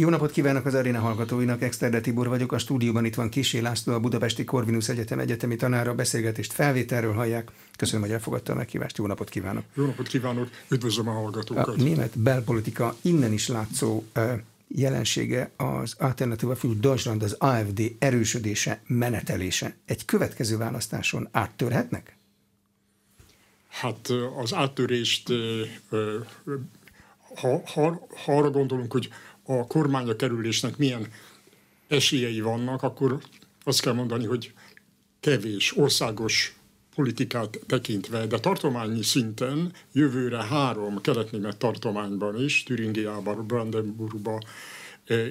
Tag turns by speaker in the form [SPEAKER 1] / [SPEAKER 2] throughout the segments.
[SPEAKER 1] Jó napot kívánok az aréna hallgatóinak, Exterde Tibor vagyok, a stúdióban itt van Kisé László, a Budapesti Corvinus Egyetem egyetemi tanára, beszélgetést felvételről hallják. Köszönöm, hogy elfogadta a meghívást, jó napot kívánok!
[SPEAKER 2] Jó napot kívánok, üdvözlöm a hallgatókat!
[SPEAKER 1] A német belpolitika innen is látszó jelensége az Alternativa für Deutschland, az AFD erősödése, menetelése. Egy következő választáson áttörhetnek?
[SPEAKER 2] Hát az áttörést, ha, ha, ha arra gondolunk, hogy a kormánya kerülésnek milyen esélyei vannak, akkor azt kell mondani, hogy kevés országos politikát tekintve, de tartományi szinten jövőre három keletnémet tartományban is, Türingiában, Brandenburgban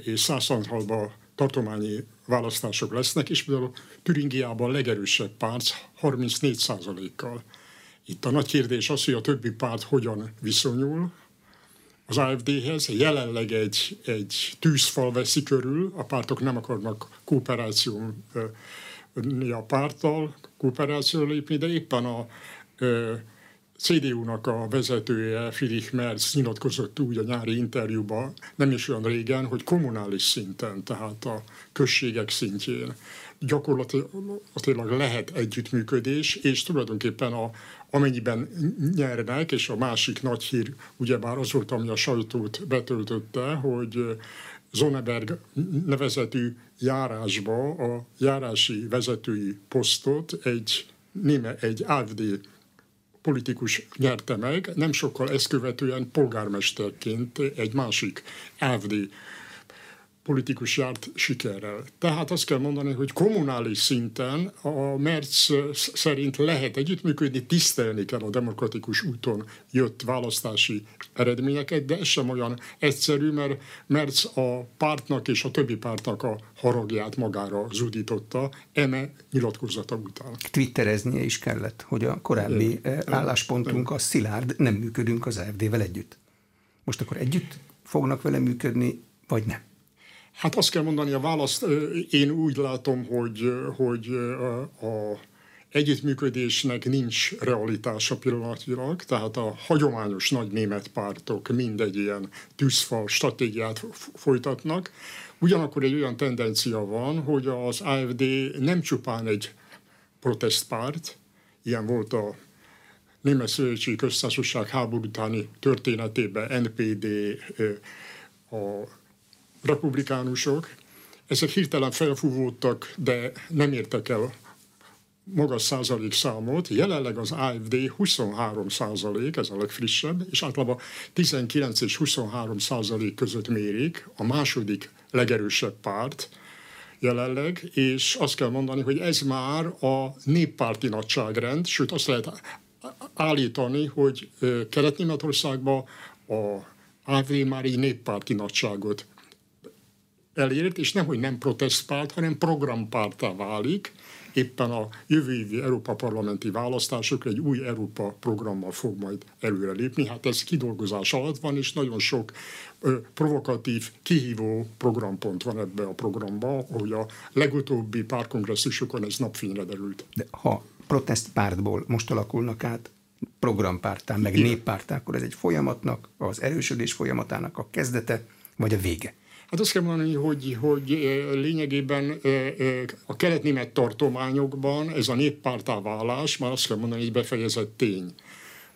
[SPEAKER 2] és Szászanhalban tartományi választások lesznek, és például Türingiában a legerősebb párt 34 kal Itt a nagy kérdés az, hogy a többi párt hogyan viszonyul, az AFD-hez. Jelenleg egy, egy tűzfal veszi körül, a pártok nem akarnak kooperáció a párttal, kooperáció lépni, de éppen a CDU-nak a vezetője, Friedrich Merz nyilatkozott úgy a nyári interjúban, nem is olyan régen, hogy kommunális szinten, tehát a községek szintjén gyakorlatilag lehet együttműködés, és tulajdonképpen a, amennyiben nyernek, és a másik nagy hír ugyebár az volt, ami a sajtót betöltötte, hogy Zoneberg nevezetű járásba a járási vezetői posztot egy, néme, egy AFD politikus nyerte meg, nem sokkal ezt követően polgármesterként egy másik AFD politikus járt sikerrel. Tehát azt kell mondani, hogy kommunális szinten a Merz szerint lehet együttműködni, tisztelni kell a demokratikus úton jött választási eredményeket, de ez sem olyan egyszerű, mert Merz a pártnak és a többi pártnak a haragját magára zudította, eme nyilatkozata után.
[SPEAKER 1] Twittereznie is kellett, hogy a korábbi é, álláspontunk a szilárd, nem működünk az AFD-vel együtt. Most akkor együtt fognak vele működni, vagy nem?
[SPEAKER 2] Hát azt kell mondani, a választ én úgy látom, hogy, hogy a együttműködésnek nincs realitása pillanatilag, tehát a hagyományos nagy német pártok mindegy ilyen tűzfal stratégiát folytatnak. Ugyanakkor egy olyan tendencia van, hogy az AFD nem csupán egy protestpárt, ilyen volt a Német Szövetségi Köztársaság háború utáni történetében NPD, a republikánusok, ezek hirtelen felfúvódtak, de nem értek el magas százalék számot. Jelenleg az AFD 23 százalék, ez a legfrissebb, és általában 19 és 23 százalék között mérik a második legerősebb párt jelenleg, és azt kell mondani, hogy ez már a néppárti nagyságrend, sőt azt lehet állítani, hogy Kelet-Németországban a AFD már egy néppárti nagyságot elért, és nemhogy nem protestpárt, hanem programpártá válik, éppen a jövő évi Európa parlamenti választások egy új Európa programmal fog majd előrelépni. Hát ez kidolgozás alatt van, és nagyon sok ö, provokatív, kihívó programpont van ebbe a programba, ahogy a legutóbbi párkongresszusokon ez napfényre derült.
[SPEAKER 1] De ha protestpártból most alakulnak át programpártán, meg néppártá, akkor ez egy folyamatnak, az erősödés folyamatának a kezdete, vagy a vége?
[SPEAKER 2] Hát azt kell mondani, hogy, hogy lényegében a kelet-német tartományokban ez a néppártá válás már azt kell mondani, hogy befejezett tény.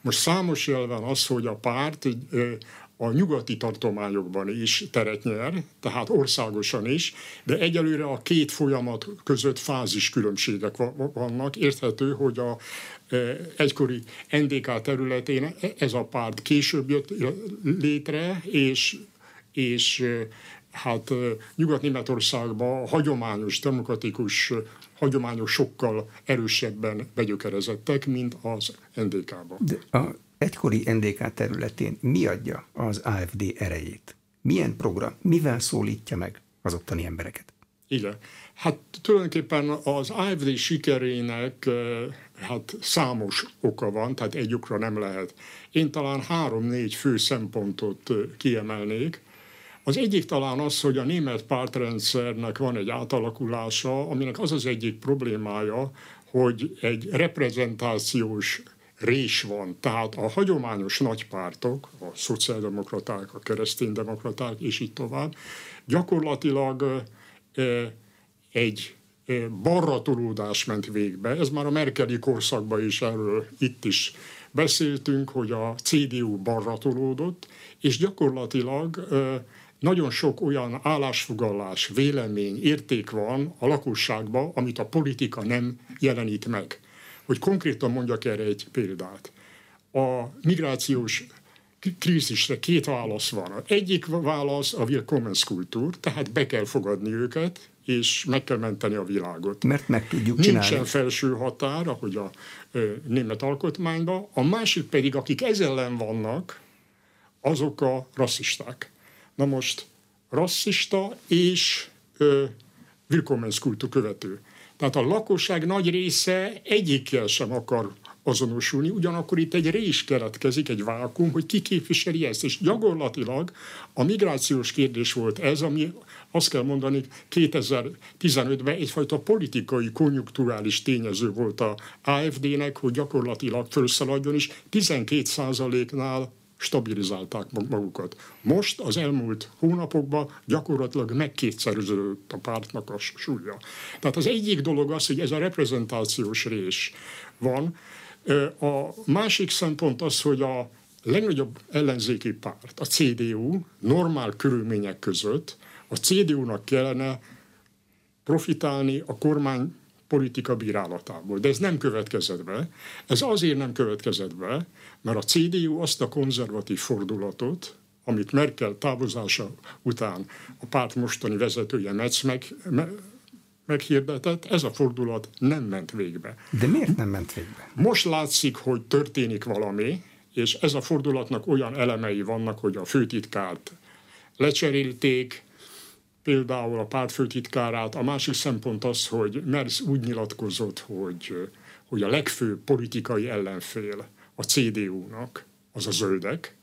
[SPEAKER 2] Most számos jel van az, hogy a párt a nyugati tartományokban is teret nyer, tehát országosan is, de egyelőre a két folyamat között fázis különbségek vannak. Érthető, hogy a egykori NDK területén ez a párt később jött létre, és és hát Nyugat-Németországban a hagyományos, demokratikus hagyományos sokkal erősebben begyökerezettek, mint az NDK-ban.
[SPEAKER 1] De a egykori NDK területén mi adja az AFD erejét? Milyen program, mivel szólítja meg az ottani embereket?
[SPEAKER 2] Igen. Hát tulajdonképpen az AFD sikerének hát számos oka van, tehát egy okra nem lehet. Én talán három-négy fő szempontot kiemelnék. Az egyik talán az, hogy a német pártrendszernek van egy átalakulása, aminek az az egyik problémája, hogy egy reprezentációs rés van. Tehát a hagyományos nagypártok, a szociáldemokraták, a kereszténydemokraták, és így tovább, gyakorlatilag egy balra tolódás ment végbe. Ez már a Merkeli korszakban is erről itt is beszéltünk, hogy a CDU balra tolódott, és gyakorlatilag nagyon sok olyan állásfoglalás, vélemény, érték van a lakosságban, amit a politika nem jelenít meg. Hogy konkrétan mondjak erre egy példát. A migrációs krízisre két válasz van. Egyik válasz a Willkommenskultúr, tehát be kell fogadni őket, és meg kell menteni a világot.
[SPEAKER 1] Mert meg tudjuk csinálni.
[SPEAKER 2] Nincsen felső határ, ahogy a ö, német alkotmányban. A másik pedig, akik ez ellen vannak, azok a rasszisták. Na most rasszista és ö, Willkommenskultúr követő. Tehát a lakosság nagy része egyikkel sem akar azonosulni, ugyanakkor itt egy rés keletkezik, egy vákum, hogy ki képviseli ezt. És gyakorlatilag a migrációs kérdés volt ez, ami azt kell mondani, 2015-ben egyfajta politikai, konjunkturális tényező volt a AFD-nek, hogy gyakorlatilag felszaladjon, és 12 nál stabilizálták magukat. Most az elmúlt hónapokban gyakorlatilag megkétszerződött a pártnak a súlya. Tehát az egyik dolog az, hogy ez a reprezentációs rés van. A másik szempont az, hogy a legnagyobb ellenzéki párt, a CDU normál körülmények között a CDU-nak kellene profitálni a kormány politika bírálatából. De ez nem következett be. Ez azért nem következett be, mert a CDU azt a konzervatív fordulatot, amit Merkel távozása után a párt mostani vezetője Metz meg, me, meghirdetett, ez a fordulat nem ment végbe.
[SPEAKER 1] De miért nem ment végbe?
[SPEAKER 2] Most látszik, hogy történik valami, és ez a fordulatnak olyan elemei vannak, hogy a főtitkárt lecserélték, például a párt főtitkárát. A másik szempont az, hogy Merz úgy nyilatkozott, hogy, hogy a legfőbb politikai ellenfél a CDU-nak az a zöldek,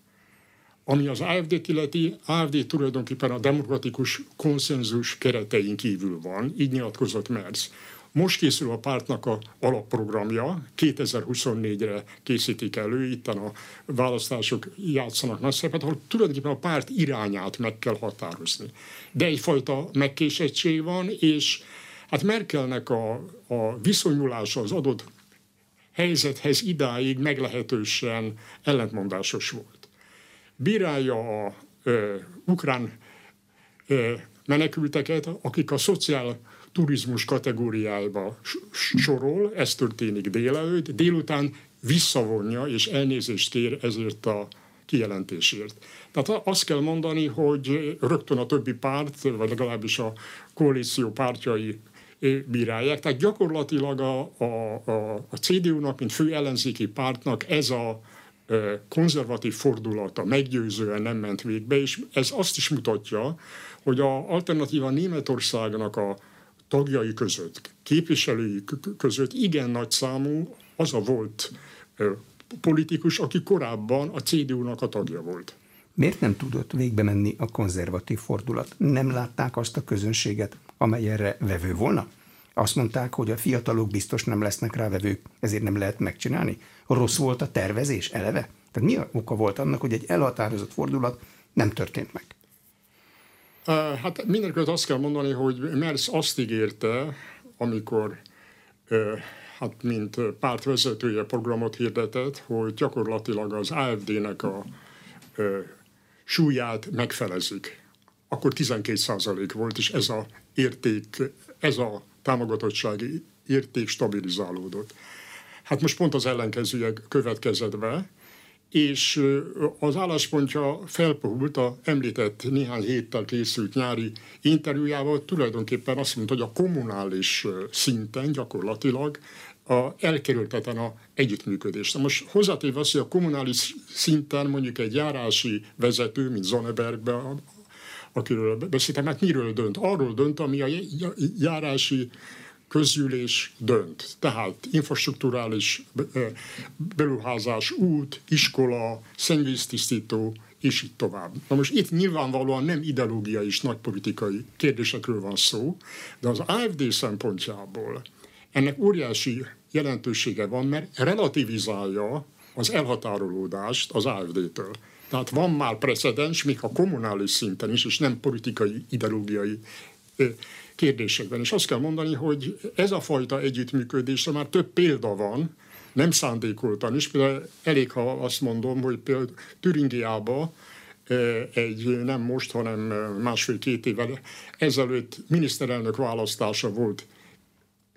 [SPEAKER 2] ami az AFD-t illeti, AFD tulajdonképpen a demokratikus konszenzus keretein kívül van, így nyilatkozott Merz. Most készül a pártnak a alapprogramja, 2024-re készítik elő, itt a választások játszanak nagy szerepet, ahol tulajdonképpen a párt irányát meg kell határozni. De egyfajta megkésettség van, és hát Merkelnek a, a viszonyulása az adott helyzethez idáig meglehetősen ellentmondásos volt. Bírálja a ö, ukrán ö, menekülteket, akik a szociál turizmus kategóriájába sorol, ez történik délelőtt, délután visszavonja és elnézést kér ezért a kijelentésért. Tehát azt kell mondani, hogy rögtön a többi párt, vagy legalábbis a koalíció pártjai bírálják. Tehát gyakorlatilag a, a, a, a CDU-nak, mint fő ellenzéki pártnak ez a konzervatív fordulata meggyőzően nem ment végbe, és ez azt is mutatja, hogy a alternatíva Németországnak a tagjai között, képviselői között igen nagy számú az a volt politikus, aki korábban a CDU-nak a tagja volt.
[SPEAKER 1] Miért nem tudott végbe menni a konzervatív fordulat? Nem látták azt a közönséget, amely erre vevő volna? Azt mondták, hogy a fiatalok biztos nem lesznek rá vevők, ezért nem lehet megcsinálni? Rossz volt a tervezés eleve? Tehát mi a oka volt annak, hogy egy elhatározott fordulat nem történt meg?
[SPEAKER 2] Hát mindenkit azt kell mondani, hogy Merz azt ígérte, amikor hát mint pártvezetője programot hirdetett, hogy gyakorlatilag az AFD-nek a súlyát megfelezik. Akkor 12 százalék volt, és ez a érték, ez a támogatottsági érték stabilizálódott. Hát most pont az ellenkezője következett be, és az álláspontja felpuhult a említett néhány héttel készült nyári interjújával, tulajdonképpen azt mondta, hogy a kommunális szinten gyakorlatilag a, elkerülteten a együttműködést. Most hozzátéve azt, hogy a kommunális szinten mondjuk egy járási vezető, mint Zonnebergben, akiről beszéltem, hát miről dönt? Arról dönt, ami a járási közgyűlés dönt. Tehát infrastruktúrális beruházás, út, iskola, szennyvíztisztító, és így tovább. Na most itt nyilvánvalóan nem ideológiai és nagypolitikai kérdésekről van szó, de az AFD szempontjából ennek óriási jelentősége van, mert relativizálja az elhatárolódást az AFD-től. Tehát van már precedens, még a kommunális szinten is, és nem politikai, ideológiai kérdésekben. És azt kell mondani, hogy ez a fajta együttműködésre már több példa van, nem szándékoltan is. Például elég, ha azt mondom, hogy például Türingiában egy nem most, hanem másfél-két évvel ezelőtt miniszterelnök választása volt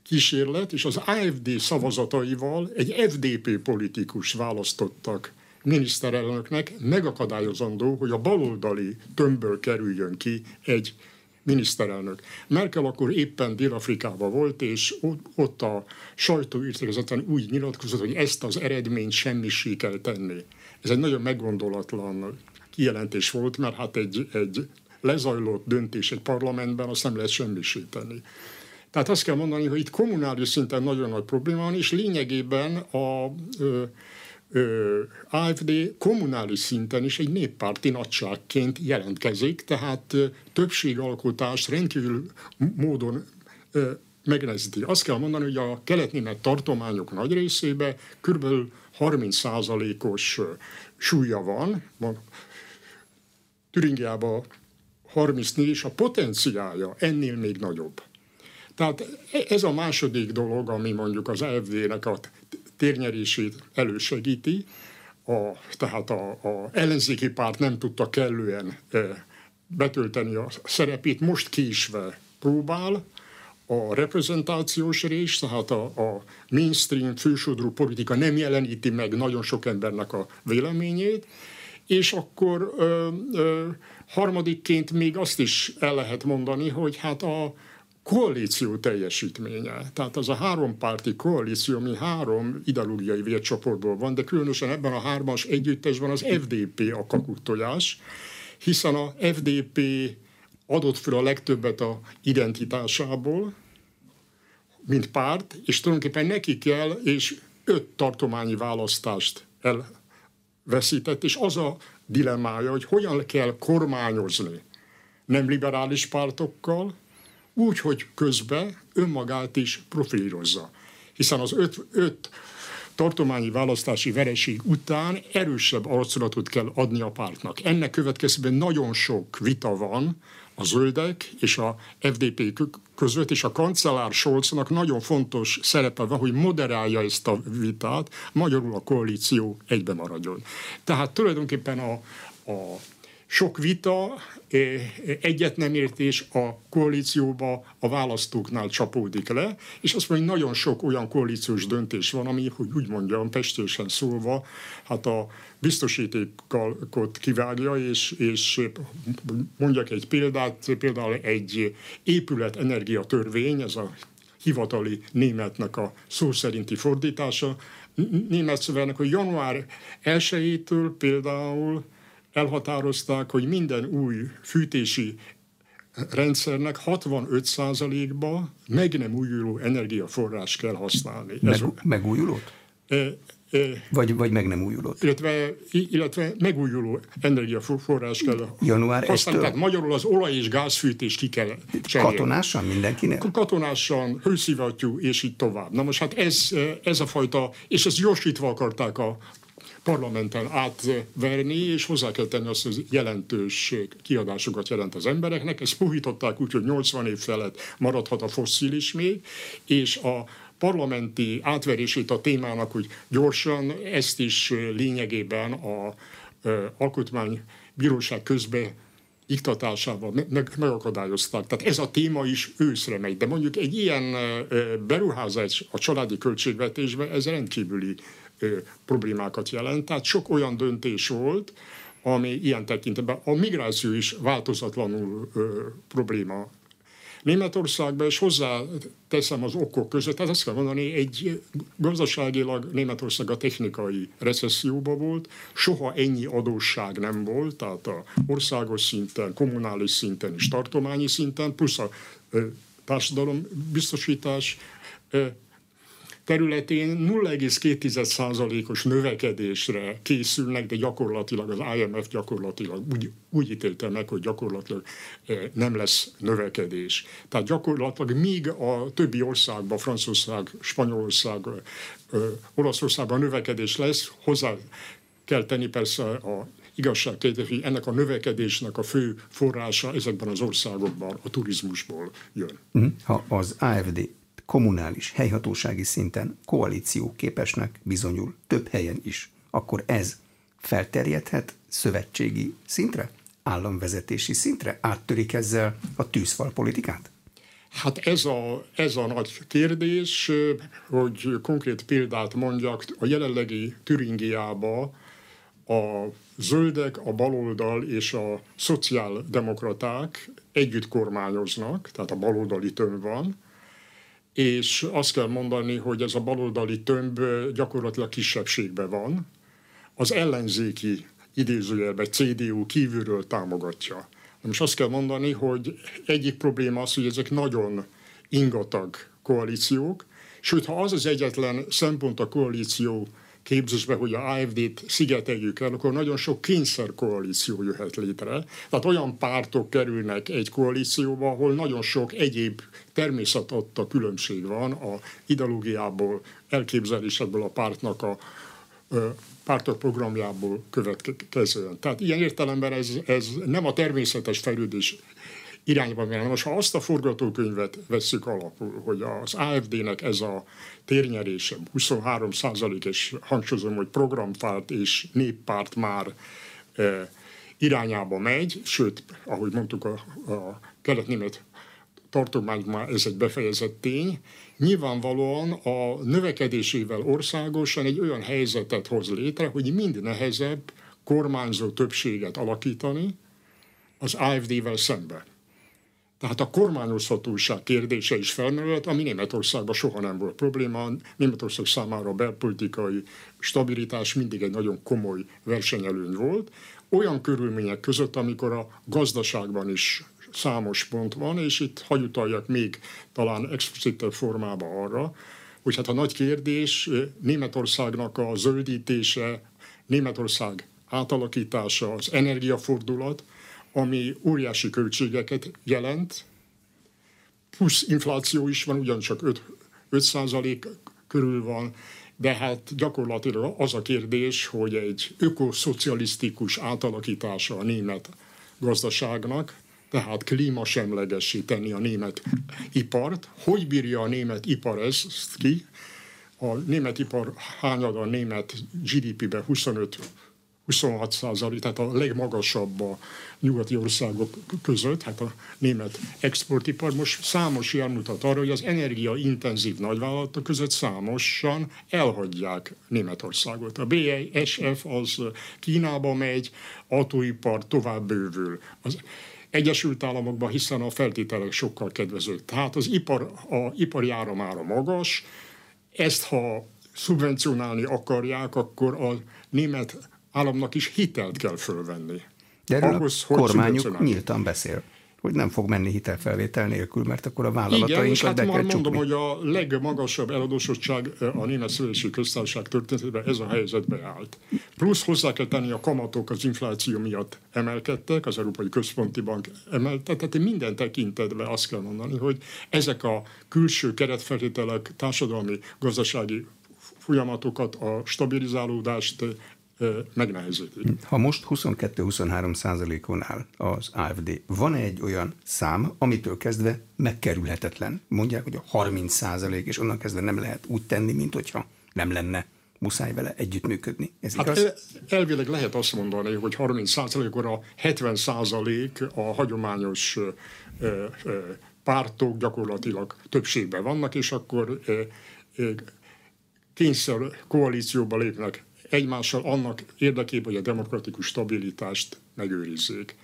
[SPEAKER 2] kísérlet, és az AFD szavazataival egy FDP politikus választottak miniszterelnöknek, megakadályozandó, hogy a baloldali tömbből kerüljön ki egy miniszterelnök. Merkel akkor éppen Dél-Afrikában volt, és ott a sajtóírtérkezeten úgy nyilatkozott, hogy ezt az eredményt semmisé kell tenni. Ez egy nagyon meggondolatlan kijelentés volt, mert hát egy, egy lezajlott döntés egy parlamentben, azt nem lehet semmisíteni. Tehát azt kell mondani, hogy itt kommunális szinten nagyon nagy probléma van, és lényegében a ö, AFD kommunális szinten is egy néppárti nagyságként jelentkezik, tehát ö, többségalkotás rendkívül módon ö, megnehezíti. Azt kell mondani, hogy a kelet-német tartományok nagy részében kb. 30%-os súlya van, Türingiában 34, és a potenciálja ennél még nagyobb. Tehát ez a második dolog, ami mondjuk az AFD-nek a térnyerését elősegíti, a, tehát a, a ellenzéki párt nem tudta kellően e, betölteni a szerepét, most késve próbál, a reprezentációs rész, tehát a, a mainstream fősodrú politika nem jeleníti meg nagyon sok embernek a véleményét, és akkor ö, ö, harmadikként még azt is el lehet mondani, hogy hát a koalíció teljesítménye. Tehát az a hárompárti koalíció, ami három ideológiai vércsoportból van, de különösen ebben a hármas együttesben az FDP a kakutojás, hiszen a FDP adott fel a legtöbbet a identitásából, mint párt, és tulajdonképpen neki kell, és öt tartományi választást elveszített, és az a dilemmája, hogy hogyan kell kormányozni nem liberális pártokkal, úgy, hogy közben önmagát is profilírozza. Hiszen az öt, öt tartományi választási vereség után erősebb arculatot kell adni a pártnak. Ennek következtében nagyon sok vita van a zöldek és a FDP között, és a kancellár Scholznak nagyon fontos szerepe van, hogy moderálja ezt a vitát, magyarul a koalíció egybe maradjon. Tehát tulajdonképpen a, a sok vita, egyet nem értés a koalícióba a választóknál csapódik le, és azt mondja, hogy nagyon sok olyan koalíciós döntés van, ami, hogy úgy mondjam, pestésen szólva, hát a biztosítékot kivágja, és, és mondjak egy példát, például egy épület energiatörvény, ez a hivatali németnek a szó szerinti fordítása, német szövegnek, hogy január 1-től például elhatározták, hogy minden új fűtési rendszernek 65%-ba meg nem újuló energiaforrás kell használni.
[SPEAKER 1] Meg, Ez, megújulót? E, e, vagy, vagy meg nem újulót?
[SPEAKER 2] Illetve, illetve megújuló energiaforrás kell
[SPEAKER 1] Január
[SPEAKER 2] használni. Tehát magyarul az olaj- és gázfűtést ki kell
[SPEAKER 1] cserélni. Katonásan mindenkinek?
[SPEAKER 2] Katonásan, hőszivattyú, és így tovább. Na most hát ez, ez a fajta, és ezt gyorsítva akarták a parlamenten átverni, és hozzá kell tenni azt, hogy jelentős kiadásokat jelent az embereknek. Ezt puhították úgy, hogy 80 év felett maradhat a fosszilis még, és a parlamenti átverését a témának, hogy gyorsan ezt is lényegében a alkotmánybíróság közben iktatásával meg, megakadályozták. Tehát ez a téma is őszre megy. De mondjuk egy ilyen beruházás a családi költségvetésbe, ez rendkívüli problémákat jelent. Tehát sok olyan döntés volt, ami ilyen tekintetben a migráció is változatlanul ö, probléma. Németországban, és hozzá teszem az okok között, tehát azt kell mondani, egy gazdaságilag Németország a technikai recesszióban volt, soha ennyi adósság nem volt, tehát a országos szinten, kommunális szinten és tartományi szinten, plusz a ö, társadalombiztosítás ö, területén 0,2%-os növekedésre készülnek, de gyakorlatilag az IMF gyakorlatilag úgy, úgy ítélte meg, hogy gyakorlatilag nem lesz növekedés. Tehát gyakorlatilag míg a többi országban, Franciaország, Spanyolország, Olaszországban növekedés lesz, hozzá kell tenni persze a igazság hogy ennek a növekedésnek a fő forrása ezekben az országokban a turizmusból jön.
[SPEAKER 1] Mhm. Ha az AFD kommunális, helyhatósági szinten koalíció képesnek bizonyul több helyen is, akkor ez felterjedhet szövetségi szintre, államvezetési szintre? Áttörik ezzel a tűzfal politikát?
[SPEAKER 2] Hát ez a, ez a nagy kérdés, hogy konkrét példát mondjak, a jelenlegi Türingiába a zöldek, a baloldal és a szociáldemokraták együtt kormányoznak, tehát a baloldali tömb van, és azt kell mondani, hogy ez a baloldali tömb gyakorlatilag kisebbségben van, az ellenzéki idézőjelben CDU kívülről támogatja. Most azt kell mondani, hogy egyik probléma az, hogy ezek nagyon ingatag koalíciók, sőt, ha az az egyetlen szempont a koalíció képzésbe, hogy a AFD-t szigeteljük el, akkor nagyon sok kényszerkoalíció jöhet létre. Tehát olyan pártok kerülnek egy koalícióba, ahol nagyon sok egyéb természetadta különbség van a ideológiából, elképzelésekből a pártnak a pártok programjából következően. Tehát ilyen értelemben ez, ez nem a természetes fejlődés irányba menni. Most ha azt a forgatókönyvet vesszük alapul, hogy az AFD-nek ez a térnyerése 23 százalék, és hangsúlyozom, hogy programpárt és néppárt már e, irányába megy, sőt, ahogy mondtuk, a, a kelet-német tartományban ez egy befejezett tény, nyilvánvalóan a növekedésével országosan egy olyan helyzetet hoz létre, hogy mind nehezebb kormányzó többséget alakítani az AFD-vel szemben. Tehát a kormányozhatóság kérdése is felmerült, ami Németországban soha nem volt probléma. Németország számára a belpolitikai stabilitás mindig egy nagyon komoly versenyelőny volt. Olyan körülmények között, amikor a gazdaságban is számos pont van, és itt hagyutaljak még talán explicitebb formában arra, hogy hát a nagy kérdés Németországnak a zöldítése, Németország átalakítása, az energiafordulat, ami óriási költségeket jelent, plusz infláció is van, ugyancsak 5, 5 körül van, de hát gyakorlatilag az a kérdés, hogy egy ökoszocialisztikus átalakítása a német gazdaságnak, tehát klímasemlegesíteni a német ipart. Hogy bírja a német ipar ezt ki? A német ipar hányad a német GDP-be 25 26 százalék, tehát a legmagasabb a nyugati országok között, hát a német exportipar most számos jel mutat arra, hogy az energiaintenzív nagyvállalatok között számosan elhagyják Németországot. A BASF az Kínába megy, autóipar tovább bővül. Az Egyesült Államokban, hiszen a feltételek sokkal kedvezők. Tehát az ipar, a ipari áramára magas, ezt ha szubvencionálni akarják, akkor a német államnak is hitelt kell fölvenni.
[SPEAKER 1] De erről Ahhoz, a kormányuk nyíltan beszél hogy nem fog menni hitelfelvétel nélkül, mert akkor a vállalatainkat Igen,
[SPEAKER 2] hát be már mondom, hogy a legmagasabb eladósodottság a Német Szövetségi Köztársaság történetében ez a helyzetbe állt. Plusz hozzá kell tenni, a kamatok az infláció miatt emelkedtek, az Európai Központi Bank emelte, tehát minden tekintetben azt kell mondani, hogy ezek a külső keretfeltételek társadalmi, gazdasági folyamatokat, a stabilizálódást megnehezítik.
[SPEAKER 1] Ha most 22-23 százalékon áll az AFD, van egy olyan szám, amitől kezdve megkerülhetetlen? Mondják, hogy a 30 százalék, és onnan kezdve nem lehet úgy tenni, mint hogyha nem lenne muszáj vele együttműködni. Ez hát igaz?
[SPEAKER 2] elvileg lehet azt mondani, hogy 30 százalékor a 70 százalék a hagyományos ö, ö, pártok gyakorlatilag többségben vannak, és akkor ö, kényszer koalícióba lépnek egymással annak érdekében, hogy a demokratikus stabilitást megőrizzék.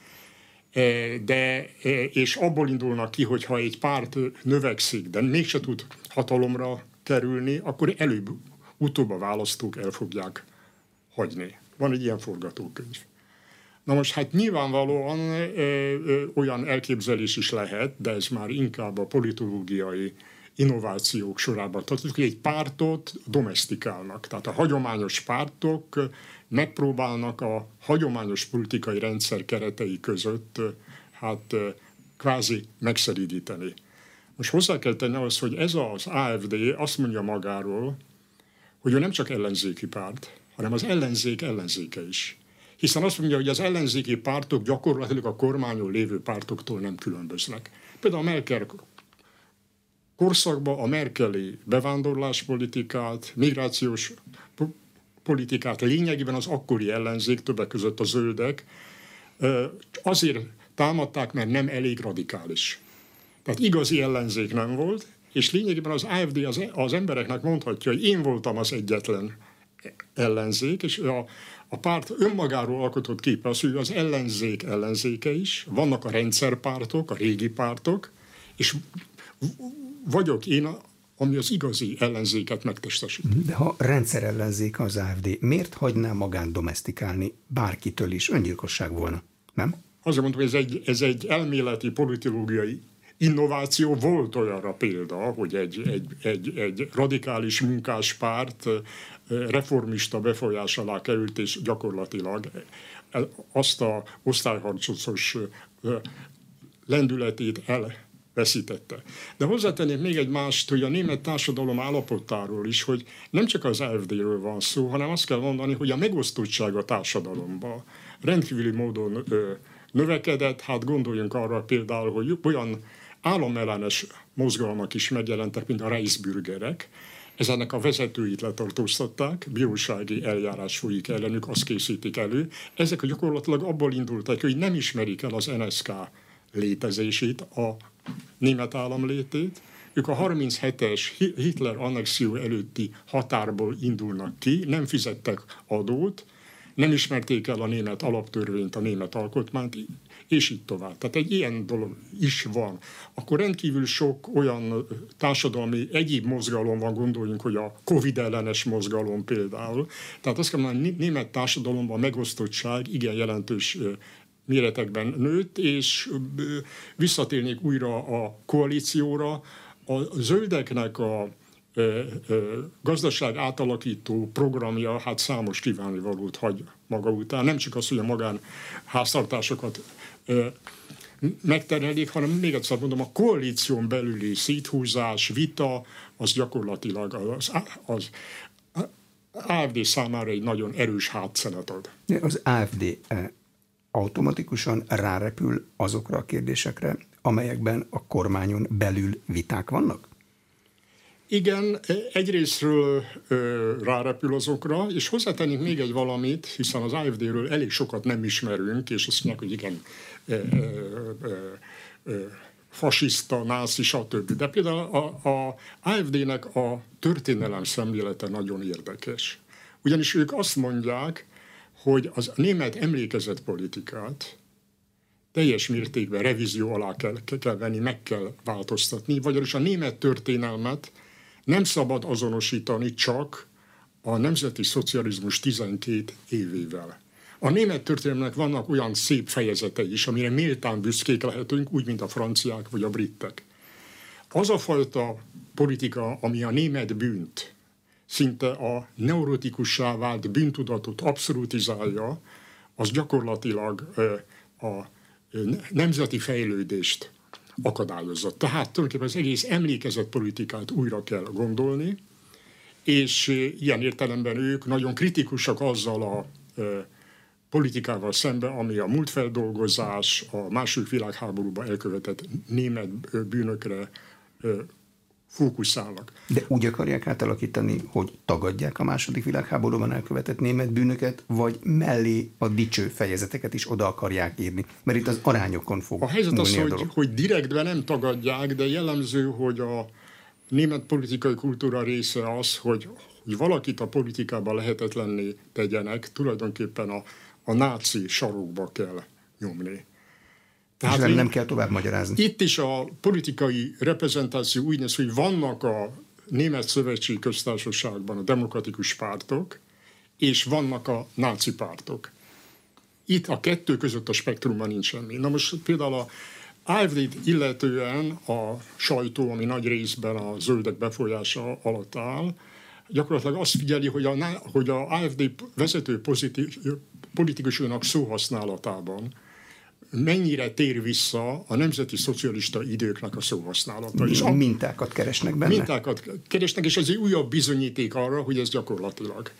[SPEAKER 2] E, de, e, és abból indulnak ki, hogy ha egy párt növekszik, de mégse tud hatalomra kerülni, akkor előbb, utóbb a választók el fogják hagyni. Van egy ilyen forgatókönyv. Na most hát nyilvánvalóan ö, ö, olyan elképzelés is lehet, de ez már inkább a politológiai innovációk sorában. Tehát, hogy egy pártot domestikálnak. Tehát a hagyományos pártok megpróbálnak a hagyományos politikai rendszer keretei között hát kvázi megszeridíteni. Most hozzá kell tenni az, hogy ez az AFD azt mondja magáról, hogy ő nem csak ellenzéki párt, hanem az ellenzék ellenzéke is. Hiszen azt mondja, hogy az ellenzéki pártok gyakorlatilag a kormányon lévő pártoktól nem különböznek. Például a Merkel korszakban a merkeli bevándorláspolitikát, migrációs politikát lényegében az akkori ellenzék, többek között a zöldek, azért támadták, mert nem elég radikális. Tehát igazi ellenzék nem volt, és lényegében az AFD az, az embereknek mondhatja, hogy én voltam az egyetlen ellenzék, és a, a párt önmagáról alkotott képe az, hogy az ellenzék ellenzéke is, vannak a rendszerpártok, a régi pártok, és vagyok én, ami az igazi ellenzéket megtestesít.
[SPEAKER 1] De ha rendszerellenzék az AFD, miért hagyná magán domestikálni bárkitől is? Öngyilkosság volna, nem?
[SPEAKER 2] Azért mondom, hogy ez egy, ez egy elméleti politológiai innováció. Volt olyanra példa, hogy egy, egy, egy, egy radikális munkáspárt reformista befolyás alá került, és gyakorlatilag azt a osztályharcos lendületét elveszítette. De hozzátenném még egy mást, hogy a német társadalom állapotáról is, hogy nem csak az AFD-ről van szó, hanem azt kell mondani, hogy a megosztottság a társadalomban rendkívüli módon ö, növekedett. Hát gondoljunk arra például, hogy olyan államellenes mozgalmak is megjelentek, mint a Reisbürgerek, Ezenek a vezetőit letartóztatták, bírósági eljárás folyik ellenük, azt készítik elő. Ezek gyakorlatilag abból indultak, hogy nem ismerik el az NSK létezését, a német állam létét. Ők a 37-es Hitler annexió előtti határból indulnak ki, nem fizettek adót, nem ismerték el a német alaptörvényt, a német alkotmányt, és így tovább. Tehát egy ilyen dolog is van. Akkor rendkívül sok olyan társadalmi egyéb mozgalom van, gondoljunk, hogy a Covid ellenes mozgalom például. Tehát azt kell mondani, német társadalomban a megosztottság igen jelentős méretekben nőtt, és visszatérnék újra a koalícióra. A zöldeknek a gazdaság átalakító programja hát számos kívánivalót hagy maga után. Nem csak az, hogy a magánháztartásokat megterelik, hanem még egyszer mondom, a koalíción belüli széthúzás, vita, az gyakorlatilag az, az AFD számára egy nagyon erős hátszelet ad.
[SPEAKER 1] Az AFD automatikusan rárepül azokra a kérdésekre, amelyekben a kormányon belül viták vannak?
[SPEAKER 2] Igen, egyrésztről ö, rárepül azokra, és hozzátennék még egy valamit, hiszen az AFD-ről elég sokat nem ismerünk, és azt mondják, hogy igen, ö, ö, ö, fasiszta, nászi, stb. De például a, a AFD-nek a történelem szemlélete nagyon érdekes. Ugyanis ők azt mondják, hogy az német emlékezett politikát teljes mértékben revízió alá kell, kell venni, meg kell változtatni, vagyis a német történelmet nem szabad azonosítani csak a nemzeti szocializmus 12 évével. A német történelemnek vannak olyan szép fejezetei is, amire méltán büszkék lehetünk, úgy, mint a franciák vagy a britek. Az a fajta politika, ami a német bűnt, szinte a neurotikussá vált bűntudatot abszolutizálja, az gyakorlatilag a nemzeti fejlődést akadályozott. Tehát tulajdonképpen az egész emlékezett politikát újra kell gondolni, és ilyen értelemben ők nagyon kritikusak azzal a politikával szemben, ami a múltfeldolgozás, a második világháborúban elkövetett német bűnökre fókuszálnak.
[SPEAKER 1] De úgy akarják átalakítani, hogy tagadják a második világháborúban elkövetett német bűnöket, vagy mellé a dicső fejezeteket is oda akarják írni? Mert itt az arányokon fog
[SPEAKER 2] A helyzet az, a hogy, hogy direktben nem tagadják, de jellemző, hogy a német politikai kultúra része az, hogy, hogy valakit a politikában lehetetlenné tegyenek, tulajdonképpen a, a náci sarokba kell nyomni.
[SPEAKER 1] Tehát nem, nem kell tovább magyarázni.
[SPEAKER 2] Itt is a politikai reprezentáció úgy néz, hogy vannak a Német Szövetségi Köztársaságban a demokratikus pártok, és vannak a náci pártok. Itt a kettő között a spektrumban nincs semmi. Na most például a AFD-t illetően a sajtó, ami nagy részben a zöldek befolyása alatt áll, gyakorlatilag azt figyeli, hogy a, hogy a AFD vezető pozitív, politikusának szóhasználatában mennyire tér vissza a nemzeti szocialista időknek a szóhasználata.
[SPEAKER 1] És a mintákat keresnek benne?
[SPEAKER 2] Mintákat keresnek, és ez egy újabb bizonyíték arra, hogy ez gyakorlatilag.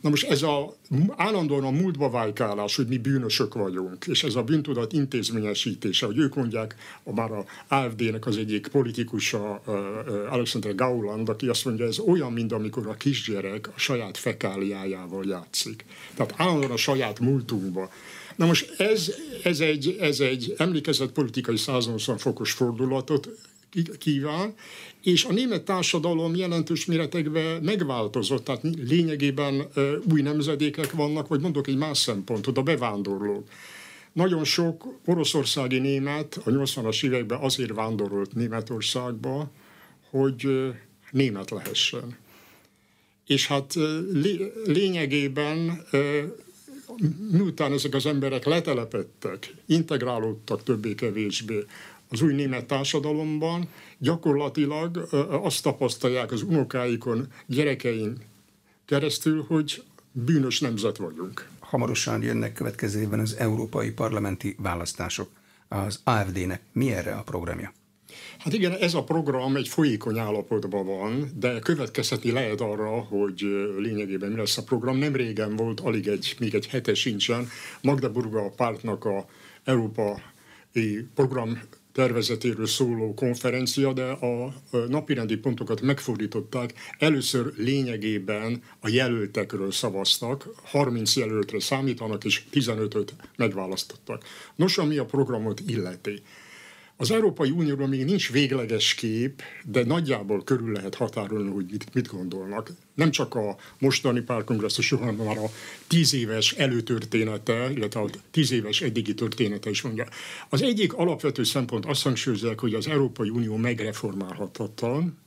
[SPEAKER 2] Na most ez a állandóan a múltba válkálás, hogy mi bűnösök vagyunk, és ez a bűntudat intézményesítése, hogy ők mondják, a, már a AFD-nek az egyik politikusa, Alexander Gauland, aki azt mondja, ez olyan, mint amikor a kisgyerek a saját fekáliájával játszik. Tehát állandóan a saját múltunkba. Na most ez, ez, egy, ez egy emlékezett politikai 180 fokos fordulatot kíván, és a német társadalom jelentős méretekben megváltozott, tehát lényegében új nemzedékek vannak, vagy mondok egy más szempontot, a bevándorlók. Nagyon sok oroszországi német a 80-as években azért vándorolt Németországba, hogy német lehessen. És hát lényegében miután ezek az emberek letelepettek, integrálódtak többé-kevésbé az új német társadalomban, gyakorlatilag azt tapasztalják az unokáikon, gyerekein keresztül, hogy bűnös nemzet vagyunk.
[SPEAKER 1] Hamarosan jönnek következő évben az európai parlamenti választások. Az AFD-nek mi erre a programja?
[SPEAKER 2] Hát igen, ez a program egy folyékony állapotban van, de következhetni lehet arra, hogy lényegében mi lesz a program. Nem régen volt, alig egy, még egy hete sincsen, Magdeburga pártnak a Európa program tervezetéről szóló konferencia, de a napirendi pontokat megfordították. Először lényegében a jelöltekről szavaztak, 30 jelöltre számítanak, és 15-öt megválasztottak. Nos, ami a programot illeti. Az Európai Unióról még nincs végleges kép, de nagyjából körül lehet határolni, hogy mit, mit gondolnak. Nem csak a mostani párkongresszus, hanem már a tíz éves előtörténete, illetve a tíz éves eddigi története is mondja. Az egyik alapvető szempont azt hangsúlyozzák, hogy az Európai Unió megreformálhatatlan,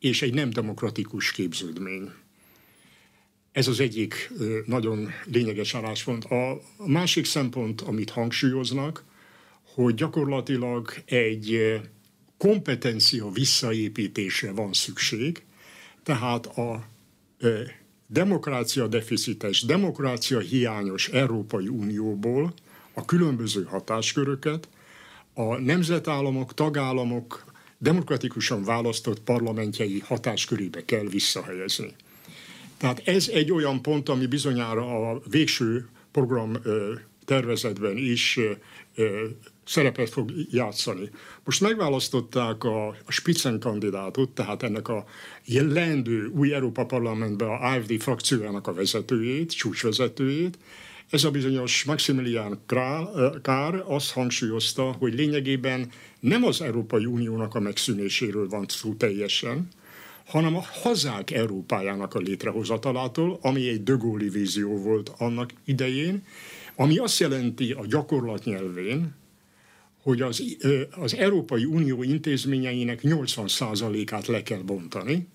[SPEAKER 2] és egy nem demokratikus képződmény. Ez az egyik nagyon lényeges álláspont. A másik szempont, amit hangsúlyoznak, hogy gyakorlatilag egy kompetencia visszaépítésre van szükség, tehát a demokrácia deficites, demokrácia hiányos Európai Unióból a különböző hatásköröket a nemzetállamok, tagállamok demokratikusan választott parlamentjei hatáskörébe kell visszahelyezni. Tehát ez egy olyan pont, ami bizonyára a végső program tervezetben is szerepet fog játszani. Most megválasztották a, a Spitzen kandidátot, tehát ennek a leendő új Európa Parlamentben a AFD frakciójának a vezetőjét, csúcsvezetőjét. Ez a bizonyos Maximilian Kár azt hangsúlyozta, hogy lényegében nem az Európai Uniónak a megszűnéséről van szó teljesen, hanem a hazák Európájának a létrehozatalától, ami egy dögóli vízió volt annak idején, ami azt jelenti a gyakorlat nyelvén, hogy az, az Európai Unió intézményeinek 80%-át le kell bontani.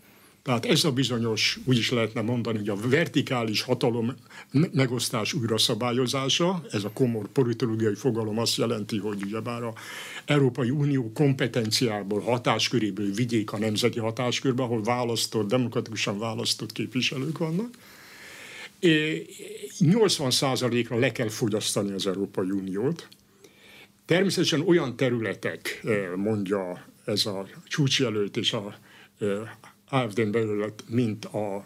[SPEAKER 2] Tehát ez a bizonyos, úgy is lehetne mondani, hogy a vertikális hatalom megosztás újra szabályozása, ez a komor politológiai fogalom azt jelenti, hogy ugyebár a Európai Unió kompetenciából, hatásköréből vigyék a nemzeti hatáskörbe, ahol választott, demokratikusan választott képviselők vannak. 80%-ra le kell fogyasztani az Európai Uniót, Természetesen olyan területek, mondja ez a csúcsjelölt és a AFD-n belül, mint a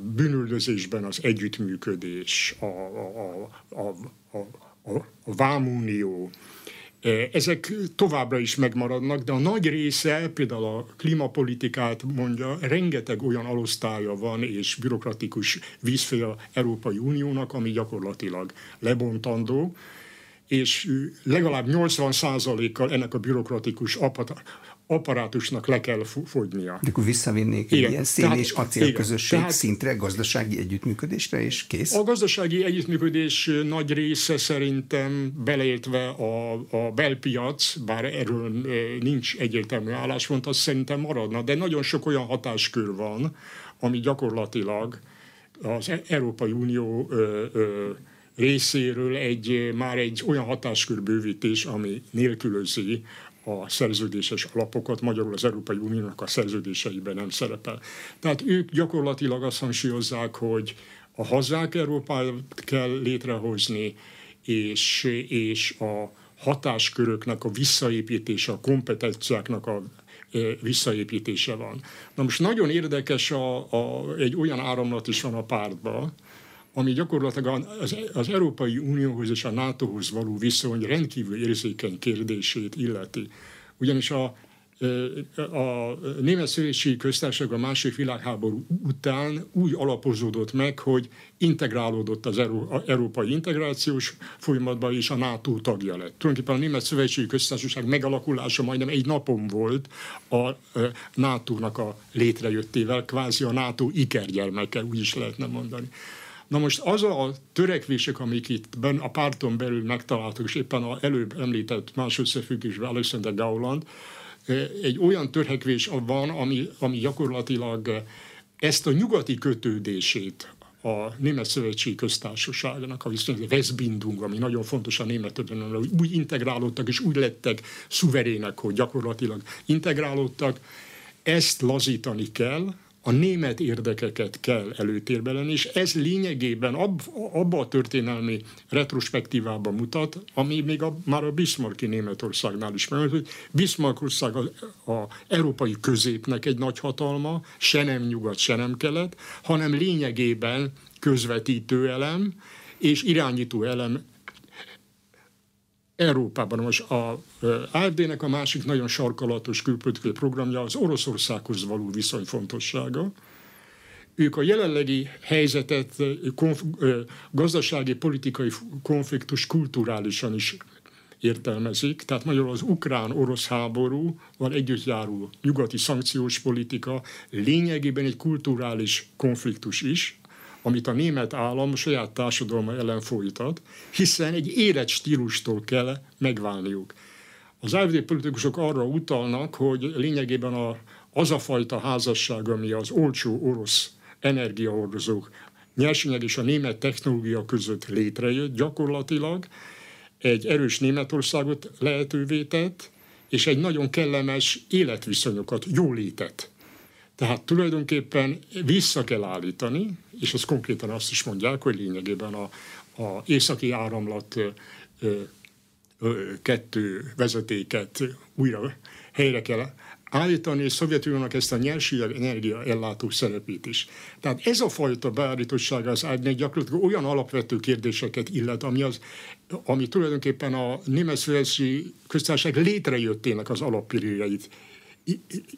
[SPEAKER 2] bűnöldözésben az együttműködés, a, a, a, a, a, a vámunió, ezek továbbra is megmaradnak, de a nagy része, például a klímapolitikát mondja, rengeteg olyan alosztálya van és bürokratikus vízfél Európai Uniónak, ami gyakorlatilag lebontandó és legalább 80%-kal ennek a bürokratikus apparátusnak le kell fogynia.
[SPEAKER 1] De akkor visszavinnék igen. ilyen szén tehát, és acél igen. közösség tehát, szintre, gazdasági együttműködésre, és kész?
[SPEAKER 2] A gazdasági együttműködés nagy része szerintem beleértve a, a belpiac, bár erről nincs egyértelmű álláspont, az szerintem maradna, de nagyon sok olyan hatáskör van, ami gyakorlatilag az e- Európai Unió ö, ö, részéről egy, már egy olyan hatáskörbővítés, ami nélkülözi a szerződéses alapokat, magyarul az Európai Uniónak a szerződéseiben nem szerepel. Tehát ők gyakorlatilag azt hangsúlyozzák, hogy a hazák Európáját kell létrehozni, és, és a hatásköröknek a visszaépítése, a kompetenciáknak a visszaépítése van. Na most nagyon érdekes, a, a, egy olyan áramlat is van a pártban, ami gyakorlatilag az, az Európai Unióhoz és a NATO-hoz való viszony rendkívül érzékeny kérdését illeti. Ugyanis a a Német Szövetségi Köztársaság a második világháború után úgy alapozódott meg, hogy integrálódott az európai integrációs folyamatba, és a NATO tagja lett. Tulajdonképpen a Német Szövetségi Köztársaság megalakulása majdnem egy napon volt a NATO-nak a létrejöttével, kvázi a NATO ikergyermeke, úgy is lehetne mondani. Na most az a törekvések, amik itt ben, a párton belül megtaláltak, és éppen a előbb említett más összefüggésben Alexander Gauland, egy olyan törekvés van, ami, ami gyakorlatilag ezt a nyugati kötődését a Német Szövetségi Köztársaságnak, a viszont Westbindung, ami nagyon fontos a német történelemben, hogy úgy integrálódtak és úgy lettek szuverének, hogy gyakorlatilag integrálódtak, ezt lazítani kell, a német érdekeket kell előtérbe lenni, és ez lényegében ab, abba a történelmi retrospektívában mutat, ami még a, már a Bismarcki Németországnál is megmondott, hogy Bismarckország a európai középnek egy nagy hatalma, se nem nyugat, se nem kelet, hanem lényegében közvetítő elem, és irányító elem Európában. Most a AFD-nek a másik nagyon sarkalatos külpolitikai programja az Oroszországhoz való viszony fontossága. Ők a jelenlegi helyzetet, konf, gazdasági, politikai konfliktus kulturálisan is értelmezik, tehát magyarul az ukrán-orosz háborúval együtt járó nyugati szankciós politika lényegében egy kulturális konfliktus is, amit a német állam saját társadalma ellen folytat, hiszen egy élet stílustól kell megválniuk. Az AFD politikusok arra utalnak, hogy lényegében a, az a fajta házasság, ami az olcsó orosz energiahordozók nyersanyag és a német technológia között létrejött, gyakorlatilag egy erős Németországot lehetővé tett, és egy nagyon kellemes életviszonyokat, jólétet tehát tulajdonképpen vissza kell állítani, és az konkrétan azt is mondják, hogy lényegében a, a északi áramlat ö, ö, kettő vezetéket újra helyre kell állítani, és Szovjetuniónak ezt a nyersi energia ellátó szerepét is. Tehát ez a fajta beállítottsága az ágynek gyakorlatilag olyan alapvető kérdéseket illet, ami, az, ami tulajdonképpen a német köztársaság létrejöttének az alappirőjeit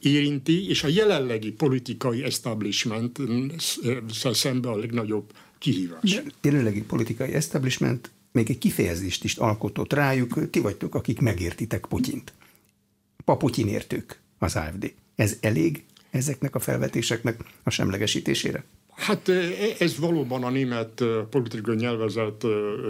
[SPEAKER 2] érinti, és a jelenlegi politikai establishment szemben a legnagyobb kihívás. De
[SPEAKER 1] jelenlegi politikai establishment még egy kifejezést is alkotott rájuk, ti vagytok, akik megértitek Putyint. Pa Putyin értők az AFD. Ez elég ezeknek a felvetéseknek a semlegesítésére?
[SPEAKER 2] Hát ez valóban a német politikai nyelvezet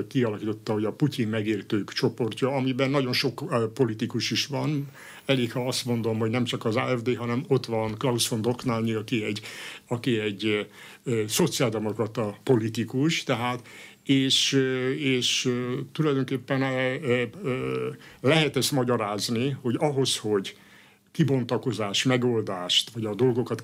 [SPEAKER 2] kialakította, hogy a Putyin megértők csoportja, amiben nagyon sok politikus is van. Elég, ha azt mondom, hogy nem csak az AFD, hanem ott van Klaus von Doknányi, aki egy, aki egy szociáldemokrata politikus, tehát és, és tulajdonképpen lehet ezt magyarázni, hogy ahhoz, hogy kibontakozás, megoldást, vagy a dolgokat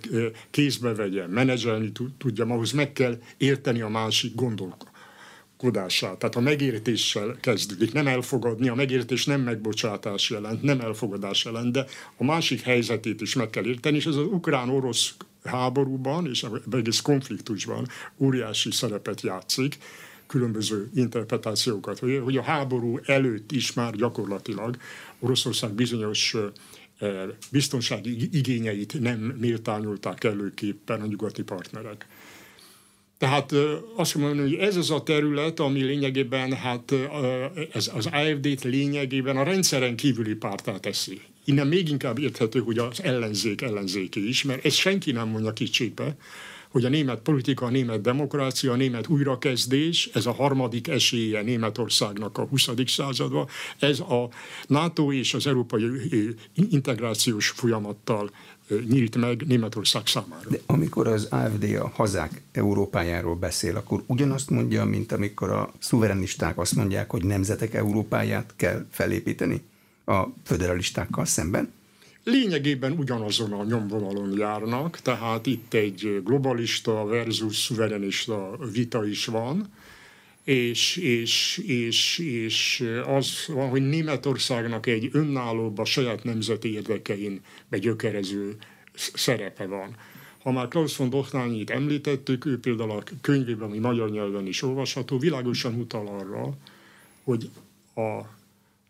[SPEAKER 2] kézbe vegye, menedzselni tudja, ahhoz meg kell érteni a másik gondolkodását. Tehát a megértéssel kezdődik, nem elfogadni, a megértés nem megbocsátás jelent, nem elfogadás jelent, de a másik helyzetét is meg kell érteni, és ez az ukrán-orosz háborúban és egész konfliktusban óriási szerepet játszik, különböző interpretációkat, hogy a háború előtt is már gyakorlatilag Oroszország bizonyos biztonsági igényeit nem méltányolták előképpen a nyugati partnerek. Tehát azt mondom, hogy ez az a terület, ami lényegében, hát ez az AFD-t lényegében a rendszeren kívüli pártá teszi. Innen még inkább érthető, hogy az ellenzék ellenzéki is, mert ezt senki nem mondja kicsipe, hogy a német politika, a német demokrácia, a német újrakezdés, ez a harmadik esélye Németországnak a 20. században, ez a NATO és az európai integrációs folyamattal nyílt meg Németország számára.
[SPEAKER 1] De amikor az AFD a hazák Európájáról beszél, akkor ugyanazt mondja, mint amikor a szuverenisták azt mondják, hogy nemzetek Európáját kell felépíteni a föderalistákkal szemben?
[SPEAKER 2] Lényegében ugyanazon a nyomvonalon járnak, tehát itt egy globalista versus szuverenista vita is van, és, és, és, és az van, hogy Németországnak egy önállóbb a saját nemzeti érdekein begyökerező szerepe van. Ha már Klaus von Dochnányit említettük, ő például a könyvében, ami magyar nyelven is olvasható, világosan utal arra, hogy a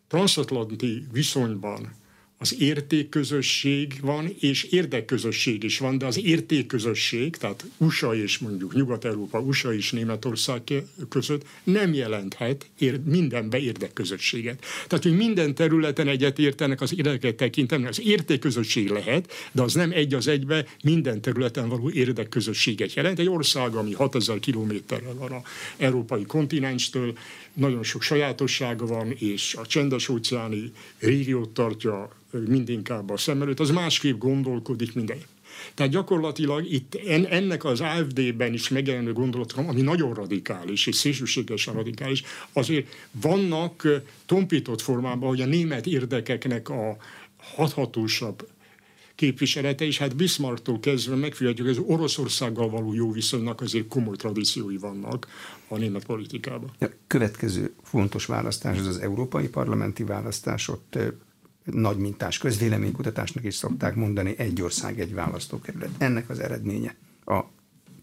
[SPEAKER 2] transatlanti viszonyban az értékközösség van, és érdekközösség is van, de az értékközösség, tehát USA és mondjuk Nyugat-Európa, USA és Németország között nem jelenthet ér, mindenbe érdekközösséget. Tehát, hogy minden területen egyet értenek az érdeket tekintetben, az értékközösség lehet, de az nem egy az egybe minden területen való érdekközösséget jelent. Egy ország, ami 6000 kilométerrel van a európai kontinenstől, nagyon sok sajátossága van, és a csendes óceáni régiót tartja mindinkább a szem előtt, az másképp gondolkodik minden. Tehát gyakorlatilag itt ennek az AFD-ben is megjelenő gondolatom, ami nagyon radikális és szélsőségesen radikális, azért vannak tompított formában, hogy a német érdekeknek a hathatósabb képviselete, és hát Bismarcktól kezdve megfigyelhetjük, hogy az Oroszországgal való jó viszonynak azért komoly tradíciói vannak a német politikában. A
[SPEAKER 1] következő fontos választás az az európai parlamenti választás, ott nagy mintás közvéleménykutatásnak is szokták mondani, egy ország, egy választókerület. Ennek az eredménye a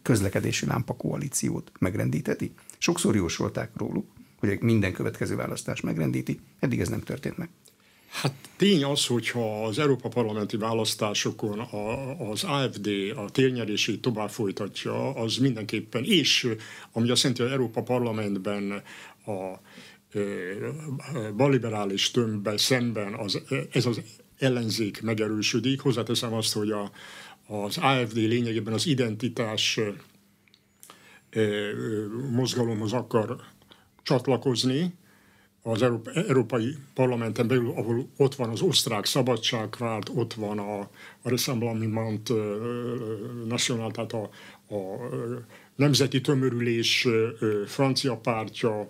[SPEAKER 1] közlekedési lámpa koalíciót megrendíteti. Sokszor jósolták róluk, hogy minden következő választás megrendíti, eddig ez nem történt meg.
[SPEAKER 2] Hát tény az, hogyha az Európa parlamenti választásokon a, az AFD a térnyerését tovább folytatja, az mindenképpen, és ami azt jelenti, hogy Európa parlamentben a balliberális tömbben szemben az, ez az ellenzék megerősödik. Hozzáteszem azt, hogy a, az AFD lényegében az identitás mozgalomhoz akar csatlakozni, az Európai Parlamenten belül, ahol ott van az osztrák szabadságvárt, ott van a, a Rassemblement National, tehát a, a Nemzeti Tömörülés francia pártja,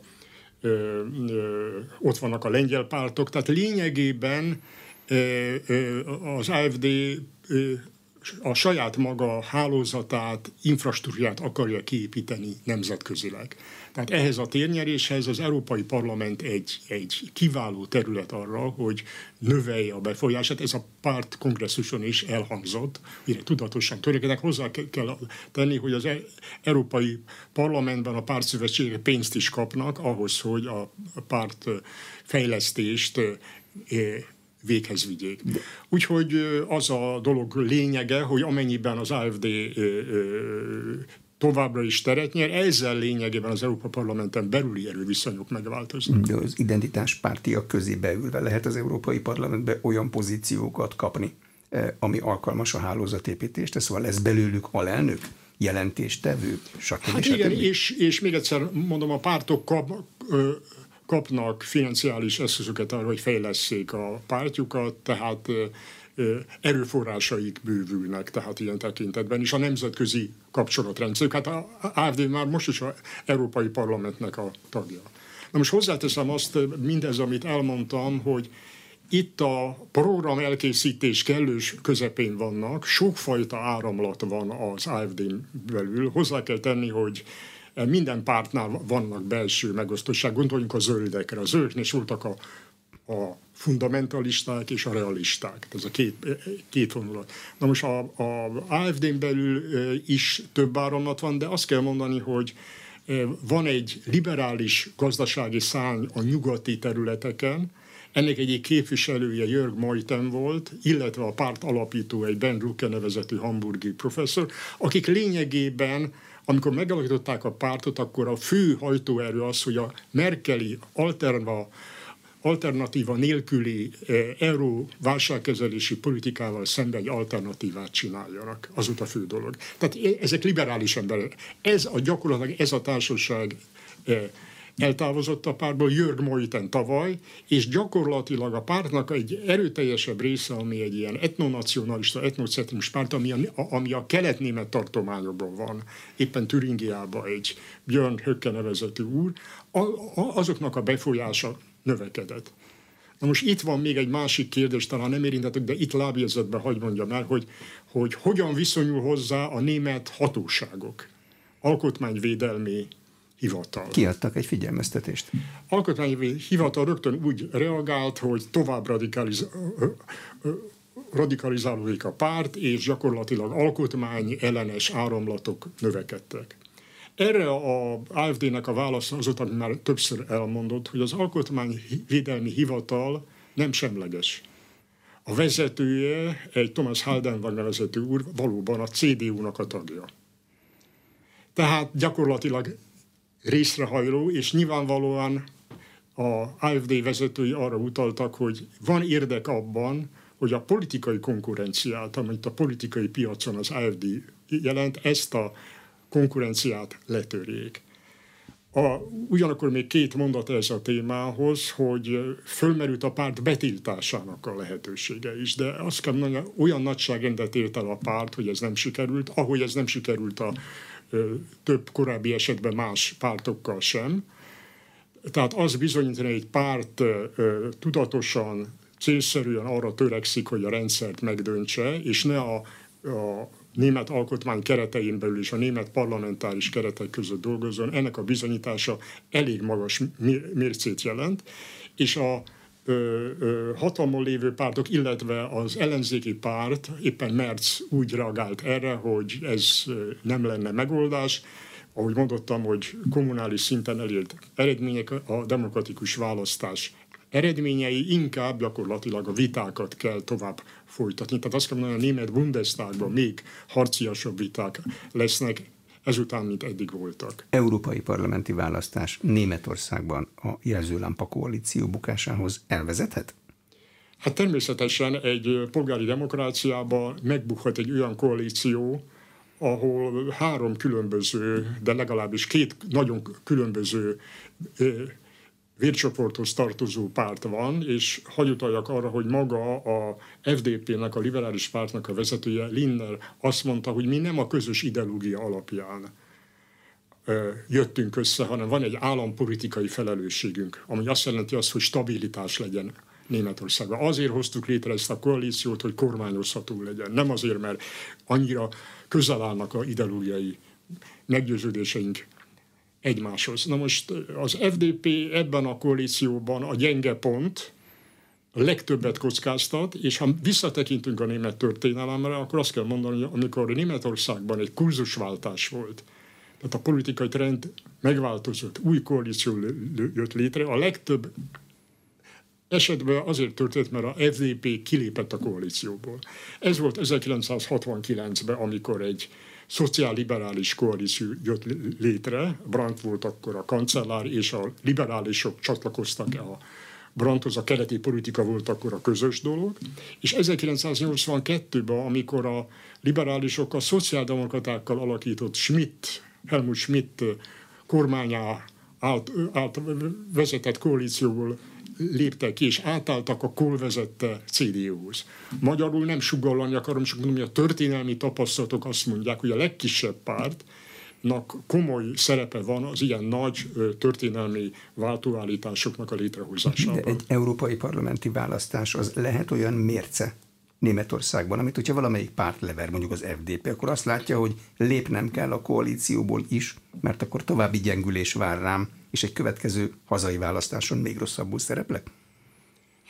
[SPEAKER 2] ott vannak a lengyel pártok, tehát lényegében az AFD a saját maga hálózatát, infrastruktúrát akarja kiépíteni nemzetközileg. Tehát ehhez a térnyeréshez az Európai Parlament egy, egy kiváló terület arra, hogy növelje a befolyását. Ez a párt kongresszuson is elhangzott, mire tudatosan törekednek. Hozzá kell tenni, hogy az e- Európai Parlamentben a pártszövetségek pénzt is kapnak ahhoz, hogy a párt fejlesztést véghez vigyék. Úgyhogy az a dolog lényege, hogy amennyiben az AFD továbbra is teret nyer, ezzel lényegében az Európa Parlamenten belüli erőviszonyok megváltoznak.
[SPEAKER 1] De az identitáspártiak közé beülve lehet az Európai Parlamentbe olyan pozíciókat kapni, ami alkalmas a hálózatépítést, szóval lesz belőlük alelnök, jelentéstevő,
[SPEAKER 2] stb. Hát igen, és, és még egyszer mondom, a pártok kap, kapnak financiális eszközöket arra, hogy fejleszék a pártjukat, tehát erőforrásaik bővülnek, tehát ilyen tekintetben is a nemzetközi kapcsolatrendszerük. Hát a AFD már most is a Európai Parlamentnek a tagja. Na most hozzáteszem azt, mindez, amit elmondtam, hogy itt a program elkészítés kellős közepén vannak, sokfajta áramlat van az AFD-n belül. Hozzá kell tenni, hogy minden pártnál vannak belső megosztosság. Gondoljunk a zöldekre. A zöldeknél is voltak a, a fundamentalisták és a realisták. Ez a két, két vonulat. Na most a, a AFD-n belül is több áramlat van, de azt kell mondani, hogy van egy liberális gazdasági szárny a nyugati területeken, ennek egyik képviselője Jörg Majten volt, illetve a párt alapító egy Ben Rucke nevezetű hamburgi professzor, akik lényegében amikor megalakították a pártot, akkor a fő hajtóerő az, hogy a Merkeli alternatíva alternatíva nélküli euró válságkezelési politikával szemben egy alternatívát csináljanak. Az a fő dolog. Tehát ezek liberális emberek. Ez a gyakorlatilag ez a társaság eltávozott a pártból Jörg Moiten tavaly, és gyakorlatilag a pártnak egy erőteljesebb része, ami egy ilyen etnonacionalista, etnocentrikus párt, ami a, ami a kelet-német tartományokban van, éppen Türingiában egy Björn Höcke nevezetű úr, a, a, azoknak a befolyása növekedett. Na most itt van még egy másik kérdés, talán nem érintettük, de itt lábjegyzetben hagy mondjam el, hogy, hogy hogyan viszonyul hozzá a német hatóságok, alkotmányvédelmi hivatal.
[SPEAKER 1] Kiadtak egy figyelmeztetést.
[SPEAKER 2] Alkotmányi hivatal rögtön úgy reagált, hogy tovább radikaliz- radikalizálódik a párt, és gyakorlatilag alkotmány ellenes áramlatok növekedtek. Erre a AFD-nek a válasz az, amit már többször elmondott, hogy az alkotmányvédelmi hivatal nem semleges. A vezetője, egy Thomas Haldenwang nevezető úr, valóban a CDU-nak a tagja. Tehát gyakorlatilag részrehajló, és nyilvánvalóan a AFD vezetői arra utaltak, hogy van érdek abban, hogy a politikai konkurenciát, amit a politikai piacon az AFD jelent, ezt a konkurenciát letörjék. A, ugyanakkor még két mondat ez a témához, hogy fölmerült a párt betiltásának a lehetősége is, de azt kell mondani, olyan nagyságrendet ért el a párt, hogy ez nem sikerült, ahogy ez nem sikerült a több korábbi esetben más pártokkal sem. Tehát az bizonyítani, hogy egy párt tudatosan, célszerűen arra törekszik, hogy a rendszert megdöntse, és ne a, a német alkotmány keretein belül és a német parlamentáris keretek között dolgozzon, ennek a bizonyítása elég magas mércét jelent, és a hatalmon lévő pártok, illetve az ellenzéki párt, éppen Merz úgy reagált erre, hogy ez nem lenne megoldás, ahogy mondottam, hogy kommunális szinten elért eredmények a demokratikus választás eredményei inkább gyakorlatilag a vitákat kell tovább folytatni. Tehát azt kell mondani, a német Bundestagban még harciasabb viták lesznek, ezután, mint eddig voltak.
[SPEAKER 1] Európai parlamenti választás Németországban a jelzőlámpa koalíció bukásához elvezethet?
[SPEAKER 2] Hát természetesen egy polgári demokráciában megbukhat egy olyan koalíció, ahol három különböző, de legalábbis két nagyon különböző vércsoporthoz tartozó párt van, és hagy utaljak arra, hogy maga a FDP-nek, a liberális pártnak a vezetője, Linner azt mondta, hogy mi nem a közös ideológia alapján jöttünk össze, hanem van egy állampolitikai felelősségünk, ami azt jelenti azt, hogy stabilitás legyen Németországban. Azért hoztuk létre ezt a koalíciót, hogy kormányozható legyen. Nem azért, mert annyira közel állnak a ideológiai meggyőződéseink egymáshoz. Na most az FDP ebben a koalícióban a gyenge pont, a legtöbbet kockáztat, és ha visszatekintünk a német történelemre, akkor azt kell mondani, hogy amikor Németországban egy kurzusváltás volt, tehát a politikai trend megváltozott, új koalíció jött létre, a legtöbb esetben azért történt, mert a FDP kilépett a koalícióból. Ez volt 1969-ben, amikor egy szociálliberális koalíció jött létre, Brandt volt akkor a kancellár, és a liberálisok csatlakoztak a Brandthoz, a keleti politika volt akkor a közös dolog, és 1982-ben, amikor a liberálisok a szociáldemokratákkal alakított Schmidt, Helmut Schmidt kormányá át, át vezetett koalícióból léptek ki, és átálltak a Kohl vezette CDU-hoz. Magyarul nem sugallani akarom, csak mondom, hogy a történelmi tapasztalatok azt mondják, hogy a legkisebb párt, komoly szerepe van az ilyen nagy történelmi váltóállításoknak a létrehozásában.
[SPEAKER 1] De egy európai parlamenti választás az lehet olyan mérce Németországban, amit hogyha valamelyik párt lever, mondjuk az FDP, akkor azt látja, hogy lépnem kell a koalícióból is, mert akkor további gyengülés vár rám, és egy következő hazai választáson még rosszabbul szereplek?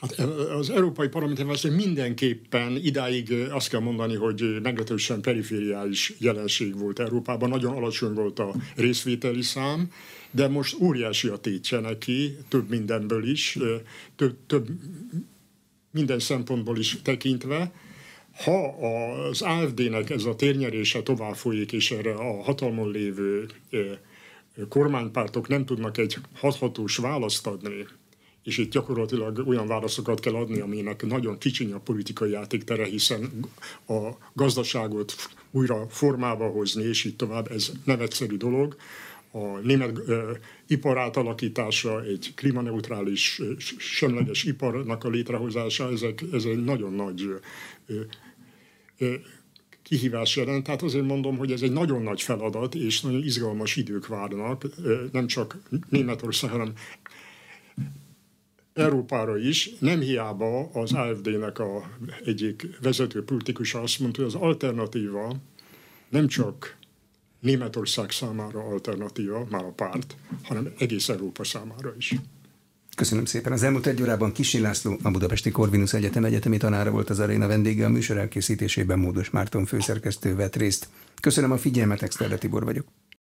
[SPEAKER 2] Hát az Európai Parlamenti Választás mindenképpen idáig azt kell mondani, hogy meglehetősen perifériális jelenség volt Európában, nagyon alacsony volt a részvételi szám, de most óriási a tétje neki, több mindenből is, több, több minden szempontból is tekintve. Ha az AFD-nek ez a térnyerése tovább folyik, és erre a hatalmon lévő kormánypártok nem tudnak egy hathatós választ adni, és itt gyakorlatilag olyan válaszokat kell adni, aminek nagyon kicsiny a politikai játéktere, hiszen a gazdaságot újra formába hozni, és így tovább, ez nem egyszerű dolog. A német ipar átalakítása, egy klímaneutrális, semleges iparnak a létrehozása, ezek, ez egy nagyon nagy kihívás jelent. Tehát azért mondom, hogy ez egy nagyon nagy feladat, és nagyon izgalmas idők várnak, nem csak Németország, hanem Európára is, nem hiába az AFD-nek a egyik vezető politikusa azt mondta, hogy az alternatíva nem csak Németország számára alternatíva, már a párt, hanem egész Európa számára is.
[SPEAKER 1] Köszönöm szépen. Az elmúlt egy órában Kisi László, a Budapesti Corvinus Egyetem egyetemi tanára volt az aréna vendége, a műsor elkészítésében Módos Márton főszerkesztő vett részt. Köszönöm a figyelmet, Exterde Tibor vagyok.